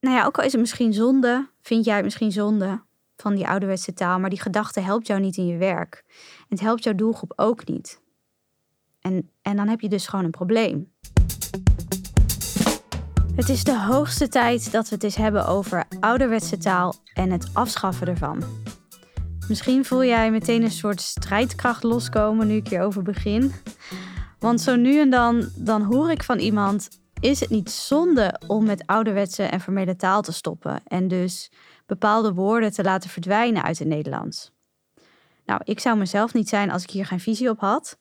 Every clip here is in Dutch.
nou ja, ook al is het misschien zonde, vind jij het misschien zonde van die ouderwetse taal, maar die gedachte helpt jou niet in je werk. Het helpt jouw doelgroep ook niet. En, en dan heb je dus gewoon een probleem. Het is de hoogste tijd dat we het eens hebben over ouderwetse taal en het afschaffen ervan. Misschien voel jij meteen een soort strijdkracht loskomen nu ik hierover begin. Want zo nu en dan, dan hoor ik van iemand: is het niet zonde om met ouderwetse en formele taal te stoppen en dus bepaalde woorden te laten verdwijnen uit het Nederlands? Nou, ik zou mezelf niet zijn als ik hier geen visie op had.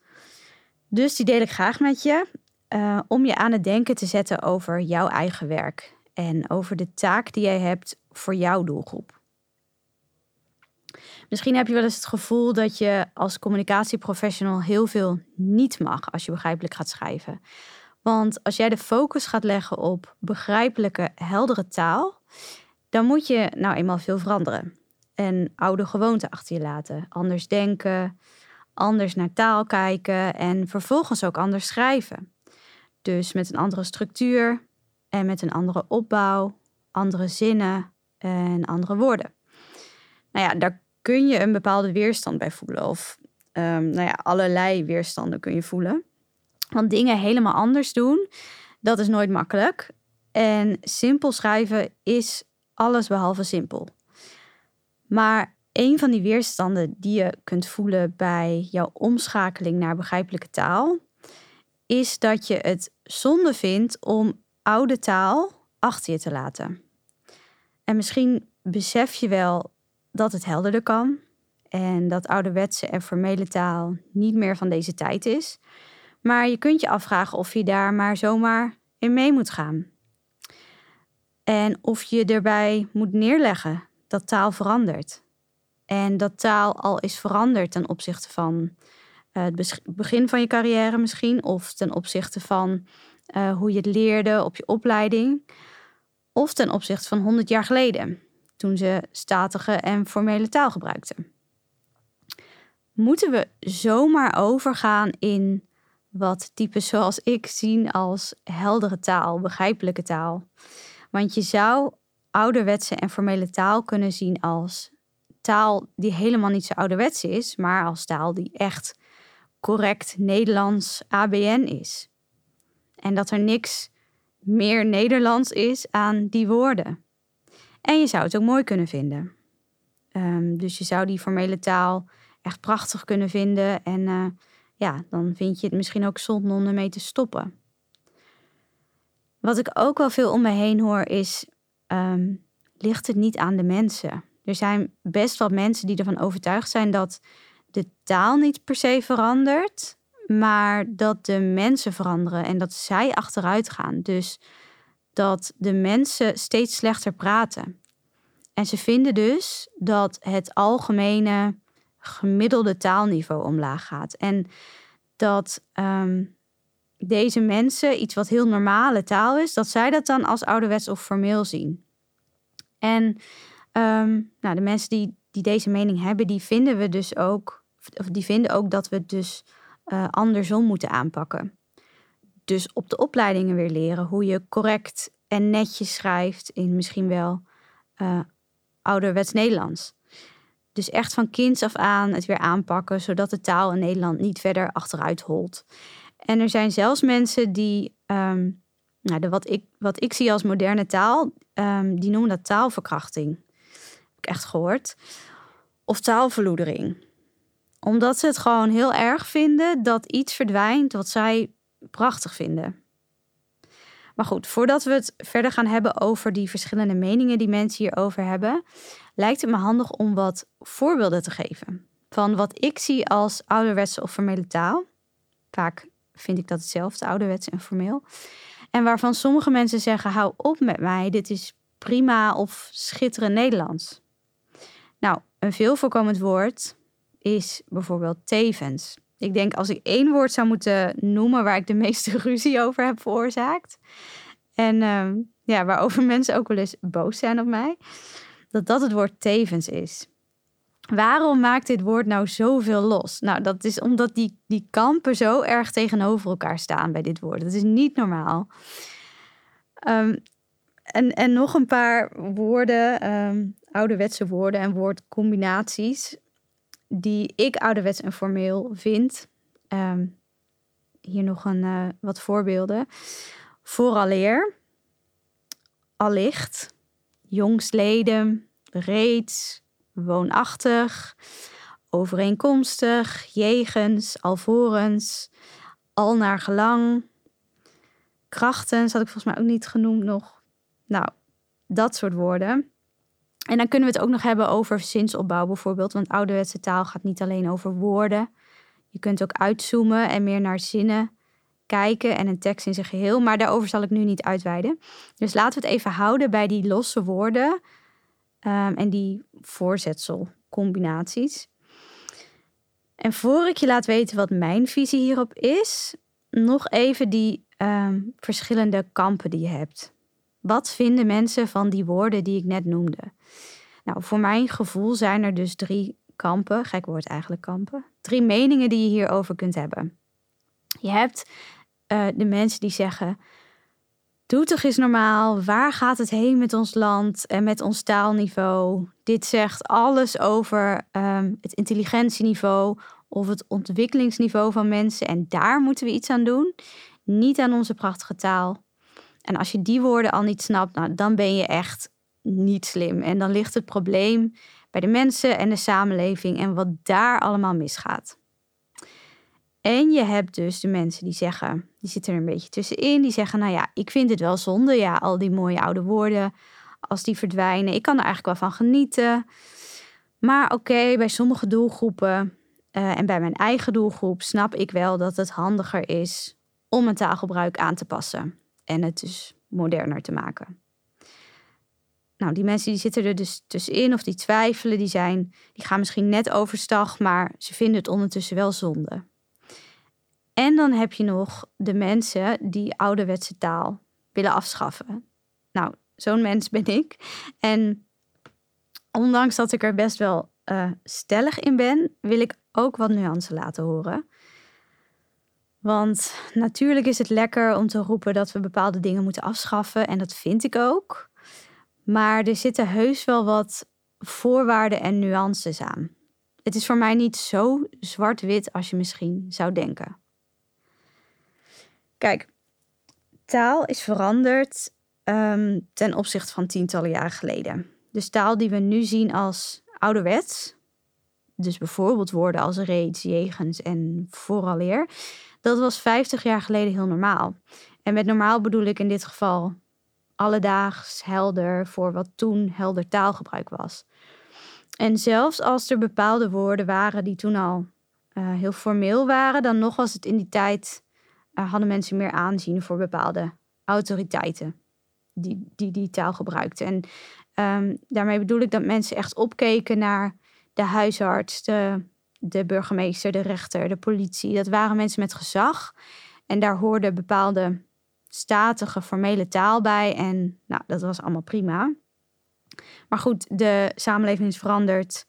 Dus die deel ik graag met je uh, om je aan het denken te zetten over jouw eigen werk en over de taak die jij hebt voor jouw doelgroep. Misschien heb je wel eens het gevoel dat je als communicatieprofessional heel veel niet mag als je begrijpelijk gaat schrijven. Want als jij de focus gaat leggen op begrijpelijke, heldere taal, dan moet je nou eenmaal veel veranderen. En oude gewoonten achter je laten. Anders denken, anders naar taal kijken en vervolgens ook anders schrijven. Dus met een andere structuur en met een andere opbouw, andere zinnen en andere woorden. Nou ja, daar kun je een bepaalde weerstand bij voelen. Of um, nou ja, allerlei weerstanden kun je voelen. Want dingen helemaal anders doen, dat is nooit makkelijk. En simpel schrijven is alles behalve simpel. Maar een van die weerstanden die je kunt voelen bij jouw omschakeling naar begrijpelijke taal, is dat je het zonde vindt om oude taal achter je te laten. En misschien besef je wel dat het helderder kan en dat ouderwetse en formele taal niet meer van deze tijd is. Maar je kunt je afvragen of je daar maar zomaar in mee moet gaan. En of je erbij moet neerleggen dat taal verandert. En dat taal al is veranderd ten opzichte van uh, het begin van je carrière misschien, of ten opzichte van uh, hoe je het leerde op je opleiding, of ten opzichte van 100 jaar geleden, toen ze statige en formele taal gebruikten. Moeten we zomaar overgaan in wat types zoals ik zien als heldere taal, begrijpelijke taal? Want je zou ouderwetse en formele taal kunnen zien als taal die helemaal niet zo ouderwets is, maar als taal die echt correct Nederlands ABN is. En dat er niks meer Nederlands is aan die woorden. En je zou het ook mooi kunnen vinden. Um, dus je zou die formele taal echt prachtig kunnen vinden. En uh, ja, dan vind je het misschien ook zonde om ermee te stoppen. Wat ik ook wel veel om me heen hoor is, um, ligt het niet aan de mensen? Er zijn best wel mensen die ervan overtuigd zijn dat de taal niet per se verandert, maar dat de mensen veranderen en dat zij achteruit gaan. Dus dat de mensen steeds slechter praten. En ze vinden dus dat het algemene gemiddelde taalniveau omlaag gaat. En dat um, deze mensen iets wat heel normale taal is, dat zij dat dan als ouderwets of formeel zien. En um, nou, de mensen die, die deze mening hebben, die vinden we dus ook of die vinden ook dat we het dus uh, andersom moeten aanpakken. Dus op de opleidingen weer leren hoe je correct en netjes schrijft in misschien wel uh, ouderwets Nederlands. Dus echt van kinds af aan het weer aanpakken, zodat de taal in Nederland niet verder achteruit holt. En er zijn zelfs mensen die, um, nou, de, wat, ik, wat ik zie als moderne taal, um, die noemen dat taalverkrachting. Heb ik echt gehoord. Of taalverloedering omdat ze het gewoon heel erg vinden dat iets verdwijnt wat zij prachtig vinden. Maar goed, voordat we het verder gaan hebben over die verschillende meningen die mensen hierover hebben, lijkt het me handig om wat voorbeelden te geven van wat ik zie als ouderwetse of formele taal. Vaak vind ik dat hetzelfde, ouderwets en formeel. En waarvan sommige mensen zeggen: hou op met mij, dit is prima of schitterend Nederlands. Nou, een veel voorkomend woord is bijvoorbeeld tevens. Ik denk als ik één woord zou moeten noemen waar ik de meeste ruzie over heb veroorzaakt. En uh, ja, waarover mensen ook wel eens boos zijn op mij. Dat dat het woord tevens is. Waarom maakt dit woord nou zoveel los? Nou, dat is omdat die, die kampen zo erg tegenover elkaar staan bij dit woord. Dat is niet normaal. Um, en, en nog een paar woorden, um, ouderwetse woorden en woordcombinaties, die ik ouderwets en formeel vind. Ehm, hier nog een, uh, wat voorbeelden. Vooraleer, allicht, jongstleden, reeds, woonachtig, overeenkomstig, jegens, alvorens, al naar gelang, krachtens had ik volgens mij ook niet genoemd nog. Nou, dat soort woorden. En dan kunnen we het ook nog hebben over zinsopbouw bijvoorbeeld. Want ouderwetse taal gaat niet alleen over woorden. Je kunt ook uitzoomen en meer naar zinnen kijken en een tekst in zijn geheel. Maar daarover zal ik nu niet uitweiden. Dus laten we het even houden bij die losse woorden um, en die voorzetselcombinaties. En voor ik je laat weten wat mijn visie hierop is, nog even die um, verschillende kampen die je hebt. Wat vinden mensen van die woorden die ik net noemde? Nou, voor mijn gevoel zijn er dus drie kampen, gek woord eigenlijk kampen, drie meningen die je hierover kunt hebben. Je hebt uh, de mensen die zeggen: Doe toch eens normaal, waar gaat het heen met ons land en met ons taalniveau? Dit zegt alles over um, het intelligentieniveau of het ontwikkelingsniveau van mensen en daar moeten we iets aan doen. Niet aan onze prachtige taal. En als je die woorden al niet snapt, nou, dan ben je echt niet slim. En dan ligt het probleem bij de mensen en de samenleving en wat daar allemaal misgaat. En je hebt dus de mensen die zeggen, die zitten er een beetje tussenin, die zeggen, nou ja, ik vind het wel zonde, ja, al die mooie oude woorden, als die verdwijnen, ik kan er eigenlijk wel van genieten. Maar oké, bij sommige doelgroepen uh, en bij mijn eigen doelgroep snap ik wel dat het handiger is om een taalgebruik aan te passen en het dus moderner te maken. Nou, die mensen die zitten er dus tussenin of die twijfelen, die, zijn, die gaan misschien net overstag, maar ze vinden het ondertussen wel zonde. En dan heb je nog de mensen die ouderwetse taal willen afschaffen. Nou, zo'n mens ben ik. En ondanks dat ik er best wel uh, stellig in ben, wil ik ook wat nuance laten horen. Want natuurlijk is het lekker om te roepen dat we bepaalde dingen moeten afschaffen. En dat vind ik ook. Maar er zitten heus wel wat voorwaarden en nuances aan. Het is voor mij niet zo zwart-wit als je misschien zou denken. Kijk, taal is veranderd um, ten opzichte van tientallen jaren geleden. Dus taal die we nu zien als ouderwets, dus bijvoorbeeld woorden als reeds, jegens en vooraleer, dat was 50 jaar geleden heel normaal. En met normaal bedoel ik in dit geval alledaags, helder, voor wat toen helder taalgebruik was. En zelfs als er bepaalde woorden waren die toen al uh, heel formeel waren, dan nog was het in die tijd, uh, hadden mensen meer aanzien voor bepaalde autoriteiten die die, die taal gebruikten. En um, daarmee bedoel ik dat mensen echt opkeken naar de huisarts, de, de burgemeester, de rechter, de politie. Dat waren mensen met gezag. En daar hoorde bepaalde statige, formele taal bij. En nou, dat was allemaal prima. Maar goed, de samenleving is veranderd.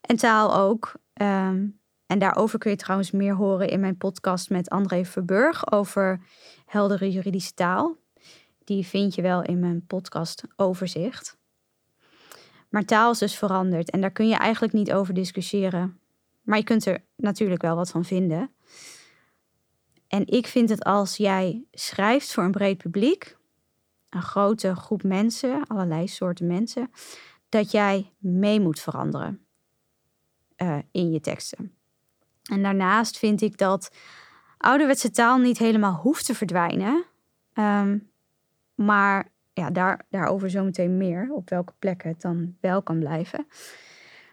En taal ook. Um, en daarover kun je trouwens meer horen in mijn podcast met André Verburg over heldere juridische taal. Die vind je wel in mijn podcast Overzicht. Maar taal is dus veranderd en daar kun je eigenlijk niet over discussiëren. Maar je kunt er natuurlijk wel wat van vinden. En ik vind het als jij schrijft voor een breed publiek, een grote groep mensen, allerlei soorten mensen, dat jij mee moet veranderen uh, in je teksten. En daarnaast vind ik dat ouderwetse taal niet helemaal hoeft te verdwijnen, um, maar ja, daar, daarover zometeen meer, op welke plekken het dan wel kan blijven.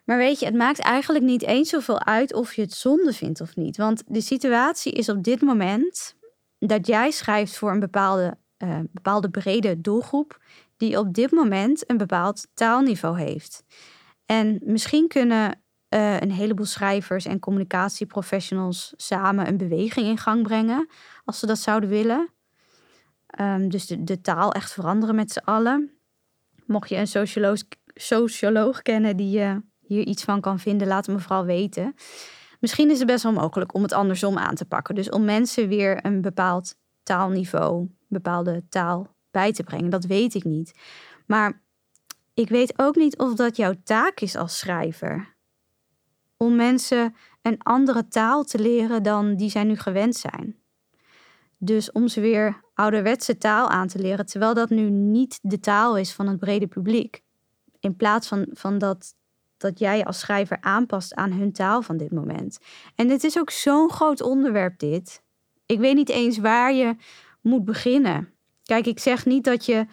Maar weet je, het maakt eigenlijk niet eens zoveel uit of je het zonde vindt of niet. Want de situatie is op dit moment dat jij schrijft voor een bepaalde, uh, bepaalde brede doelgroep, die op dit moment een bepaald taalniveau heeft. En misschien kunnen uh, een heleboel schrijvers en communicatieprofessionals samen een beweging in gang brengen, als ze dat zouden willen. Um, dus de, de, taal echt veranderen met z'n allen. Mocht je een socioloog, socioloog kennen die je hier iets van kan vinden, laat me vooral weten. Misschien is het best wel mogelijk om het andersom aan te pakken. Dus om mensen weer een bepaald taalniveau, bepaalde taal bij te brengen. Dat weet ik niet. Maar ik weet ook niet of dat jouw taak is als schrijver. Om mensen een andere taal te leren dan die zij nu gewend zijn. Dus om ze weer ouderwetse taal aan te leren, terwijl dat nu niet de taal is van het brede publiek. In plaats van, van dat, dat jij als schrijver aanpast aan hun taal van dit moment. En het is ook zo'n groot onderwerp, dit. Ik weet niet eens waar je moet beginnen. Kijk, ik zeg niet dat je,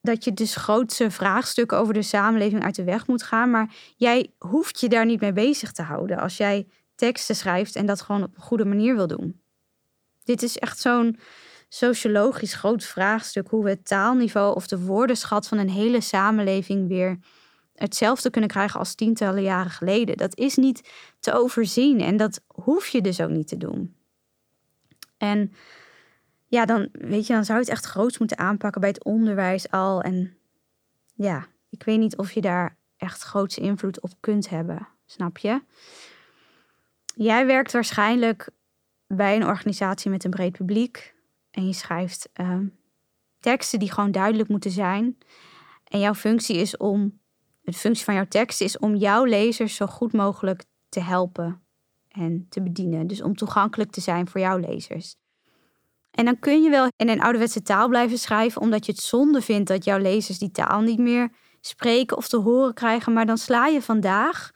dat je dus grootste vraagstukken over de samenleving uit de weg moet gaan, maar jij hoeft je daar niet mee bezig te houden als jij teksten schrijft en dat gewoon op een goede manier wil doen. Dit is echt zo'n sociologisch groot vraagstuk hoe we het taalniveau of de woordenschat van een hele samenleving weer hetzelfde kunnen krijgen als tientallen jaren geleden. Dat is niet te overzien en dat hoef je dus ook niet te doen. En ja, dan weet je, dan zou je het echt groots moeten aanpakken bij het onderwijs al. En ja, ik weet niet of je daar echt grootse invloed op kunt hebben, snap je? Jij werkt waarschijnlijk bij een organisatie met een breed publiek en je schrijft ehm, teksten die gewoon duidelijk moeten zijn. En jouw functie is om, de functie van jouw tekst is om jouw lezers zo goed mogelijk te helpen en te bedienen. Dus om toegankelijk te zijn voor jouw lezers. En dan kun je wel in een ouderwetse taal blijven schrijven, omdat je het zonde vindt dat jouw lezers die taal niet meer spreken of te horen krijgen. Maar dan sla je vandaag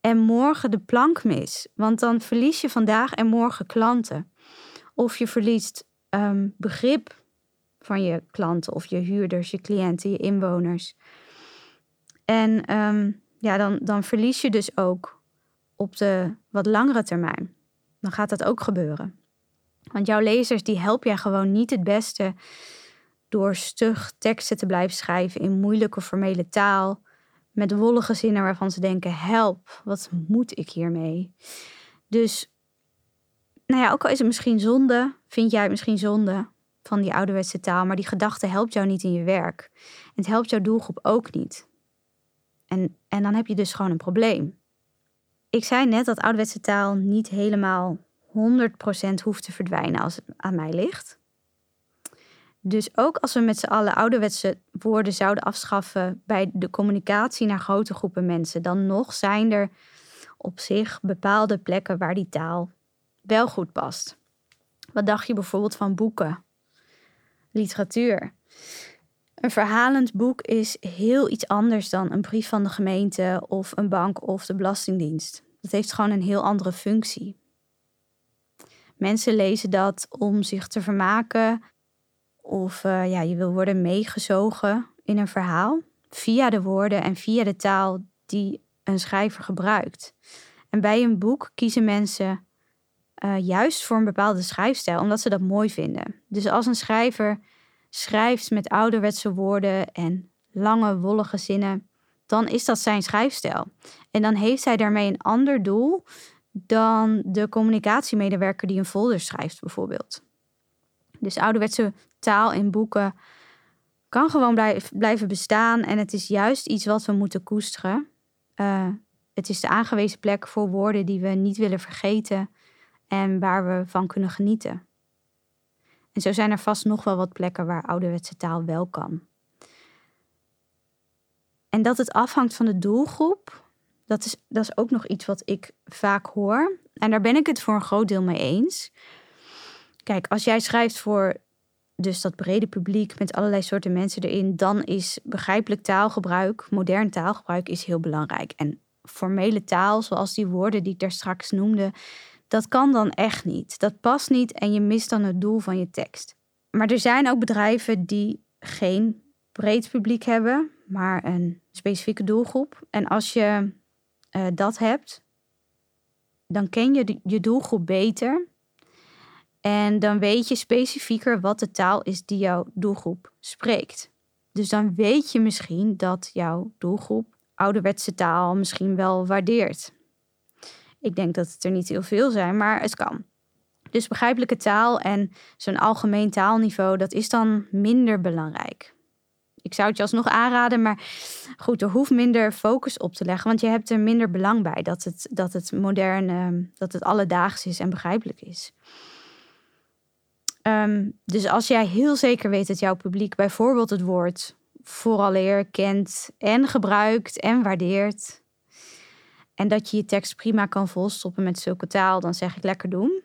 en morgen de plank mis. Want dan verlies je vandaag en morgen klanten. Of je verliest um, begrip van je klanten of je huurders, je cliënten, je inwoners. En ehm, ja, dan, dan verlies je dus ook op de wat langere termijn. Dan gaat dat ook gebeuren. Want jouw lezers die help jij gewoon niet het beste door stug teksten te blijven schrijven in moeilijke formele taal met wollige zinnen waarvan ze denken: help, wat moet ik hiermee? Dus, nou ja, ook al is het misschien zonde, vind jij het misschien zonde van die ouderwetse taal, maar die gedachte helpt jou niet in je werk. Het helpt jouw doelgroep ook niet. En, en dan heb je dus gewoon een probleem. Ik zei net dat ouderwetse taal niet helemaal 100% hoeft te verdwijnen als het aan mij ligt. Dus ook als we met z'n allen ouderwetse woorden zouden afschaffen bij de communicatie naar grote groepen mensen, dan nog zijn er op zich bepaalde plekken waar die taal wel goed past. Wat dacht je bijvoorbeeld van boeken, literatuur? Een verhalend boek is heel iets anders dan een brief van de gemeente of een bank of de Belastingdienst. Het heeft gewoon een heel andere functie. Mensen lezen dat om zich te vermaken, of uh, ja, je wil worden meegezogen in een verhaal via de woorden en via de taal die een schrijver gebruikt. En bij een boek kiezen mensen uh, juist voor een bepaalde schrijfstijl, omdat ze dat mooi vinden. Dus als een schrijver schrijft met ouderwetse woorden en lange, wollige zinnen, dan is dat zijn schrijfstijl. En dan heeft hij daarmee een ander doel dan de communicatiemedewerker die een folder schrijft, bijvoorbeeld. Dus ouderwetse taal in boeken kan gewoon blijven bestaan. En het is juist iets wat we moeten koesteren. Uh, het is de aangewezen plek voor woorden die we niet willen vergeten en waar we van kunnen genieten. En zo zijn er vast nog wel wat plekken waar ouderwetse taal wel kan. En dat het afhangt van de doelgroep, dat is, dat is ook nog iets wat ik vaak hoor. En daar ben ik het voor een groot deel mee eens. Kijk, als jij schrijft voor dus dat brede publiek met allerlei soorten mensen erin, dan is begrijpelijk taalgebruik, modern taalgebruik, is heel belangrijk. En formele taal, zoals die woorden die ik daar straks noemde, dat kan dan echt niet. Dat past niet en je mist dan het doel van je tekst. Maar er zijn ook bedrijven die geen breed publiek hebben, maar een specifieke doelgroep. En als je uh, dat hebt, dan ken je je doelgroep beter en dan weet je specifieker wat de taal is die jouw doelgroep spreekt. Dus dan weet je misschien dat jouw doelgroep ouderwetse taal misschien wel waardeert. Ik denk dat het er niet heel veel zijn, maar het kan. Dus begrijpelijke taal en zo'n algemeen taalniveau, dat is dan minder belangrijk. Ik zou het je alsnog aanraden, maar goed, er hoeft minder focus op te leggen, want je hebt er minder belang bij dat het, dat het modern, dat het alledaags is en begrijpelijk is. Ehm, dus als jij heel zeker weet dat jouw publiek bijvoorbeeld het woord vooraleer kent en gebruikt en waardeert. En dat je je tekst prima kan volstoppen met zulke taal, dan zeg ik lekker doen.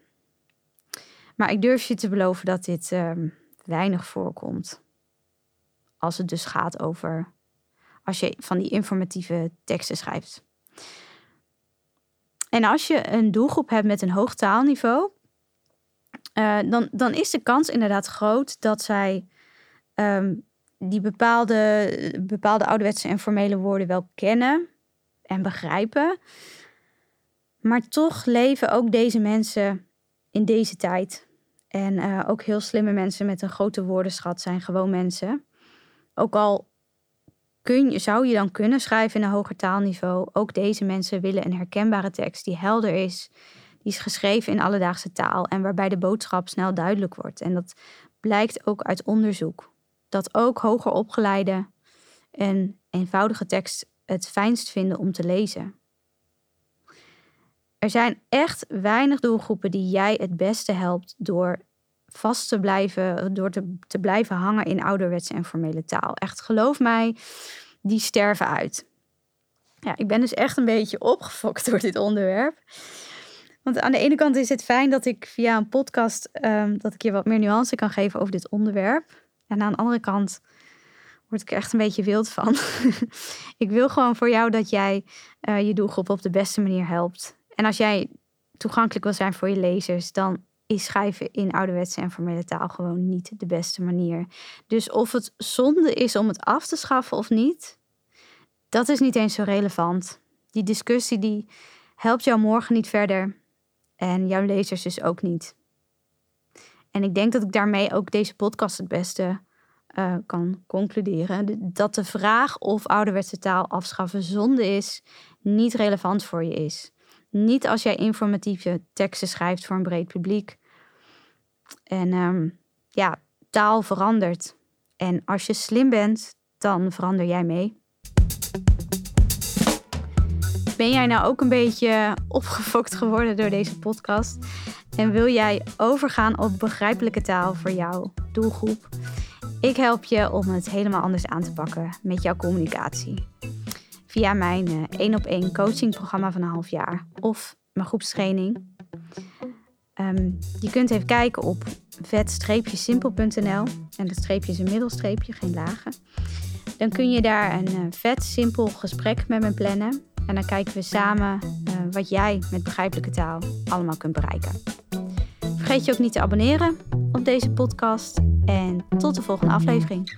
Maar ik durf je te beloven dat dit ehm, weinig voorkomt. Als het dus gaat over als je van die informatieve teksten schrijft. En als je een doelgroep hebt met een hoog taalniveau, uh, dan, dan is de kans inderdaad groot dat zij ehm, die bepaalde, bepaalde ouderwetse en formele woorden wel kennen en begrijpen. Maar toch leven ook deze mensen in deze tijd. En uh, ook heel slimme mensen met een grote woordenschat zijn gewoon mensen. Ook al kun je, zou je dan kunnen schrijven in een hoger taalniveau, ook deze mensen willen een herkenbare tekst die helder is, die is geschreven in alledaagse taal en waarbij de boodschap snel duidelijk wordt. En dat blijkt ook uit onderzoek. Dat ook hoger opgeleide een eenvoudige tekst het fijnst vinden om te lezen. Er zijn echt weinig doelgroepen die jij het beste helpt door vast te blijven, door te, te blijven hangen in ouderwetse en formele taal. Echt, geloof mij, die sterven uit. Ja, ik ben dus echt een beetje opgefokt door dit onderwerp. Want aan de ene kant is het fijn dat ik via een podcast um, dat ik je wat meer nuance kan geven over dit onderwerp. En aan de andere kant word ik er echt een beetje wild van. ik wil gewoon voor jou dat jij uh, je doelgroep op de beste manier helpt. En als jij toegankelijk wil zijn voor je lezers, dan is schrijven in ouderwetse en formele taal gewoon niet de beste manier. Dus of het zonde is om het af te schaffen of niet, dat is niet eens zo relevant. Die discussie die helpt jou morgen niet verder en jouw lezers dus ook niet. En ik denk dat ik daarmee ook deze podcast het beste uh, kan concluderen. Dat de vraag of ouderwetse taal afschaffen zonde is, niet relevant voor je is. Niet als jij informatieve teksten schrijft voor een breed publiek. En um, ja, taal verandert. En als je slim bent, dan verander jij mee. Ben jij nou ook een beetje opgefokt geworden door deze podcast? En wil jij overgaan op begrijpelijke taal voor jouw doelgroep? Ik help je om het helemaal anders aan te pakken met jouw communicatie. Via mijn één op één coachingprogramma van een half jaar of mijn groepstraining. Um, je kunt even kijken op vet-simpel.nl en dat streepje is een middelstreepje, geen lagen. Dan kun je daar een uh, vet simpel gesprek met me plannen. En dan kijken we samen uh, wat jij met begrijpelijke taal allemaal kunt bereiken. Vergeet je ook niet te abonneren op deze podcast. En tot de volgende aflevering.